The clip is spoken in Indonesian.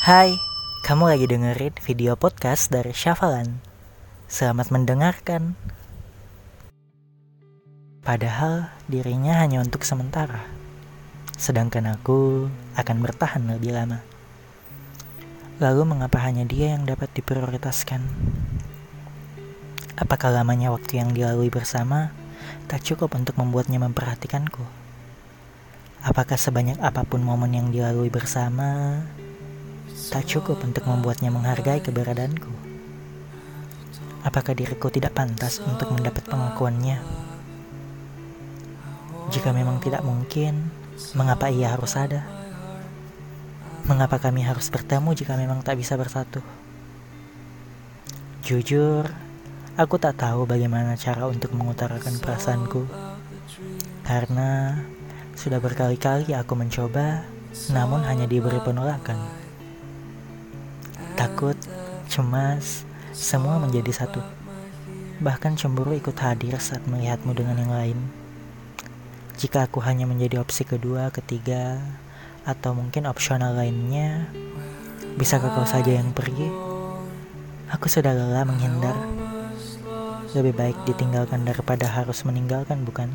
Hai, kamu lagi dengerin video podcast dari Syafalan. Selamat mendengarkan. Padahal dirinya hanya untuk sementara. Sedangkan aku akan bertahan lebih lama. Lalu mengapa hanya dia yang dapat diprioritaskan? Apakah lamanya waktu yang dilalui bersama tak cukup untuk membuatnya memperhatikanku? Apakah sebanyak apa pun momen yang dilalui bersama tak cukup untuk membuatnya menghargai keberadaanku? Apakah diriku tidak pantas untuk mendapat pengakuannya? Jika memang tidak mungkin, mengapa ia harus ada? Mengapa kami harus bertemu jika memang tak bisa bersatu? Jujur, aku tak tahu bagaimana cara untuk mengutarakan perasaanku. Karena sudah berkali-kali aku mencoba, namun hanya diberi penolakan. Takut, cemas, semua menjadi satu. Bahkan cemburu ikut hadir saat melihatmu dengan yang lain. Jika aku hanya menjadi opsi kedua, ketiga, atau mungkin opsional lainnya, bisakah kau saja yang pergi? Aku sudah lelah menghindar. Lebih baik ditinggalkan daripada harus meninggalkan, bukan?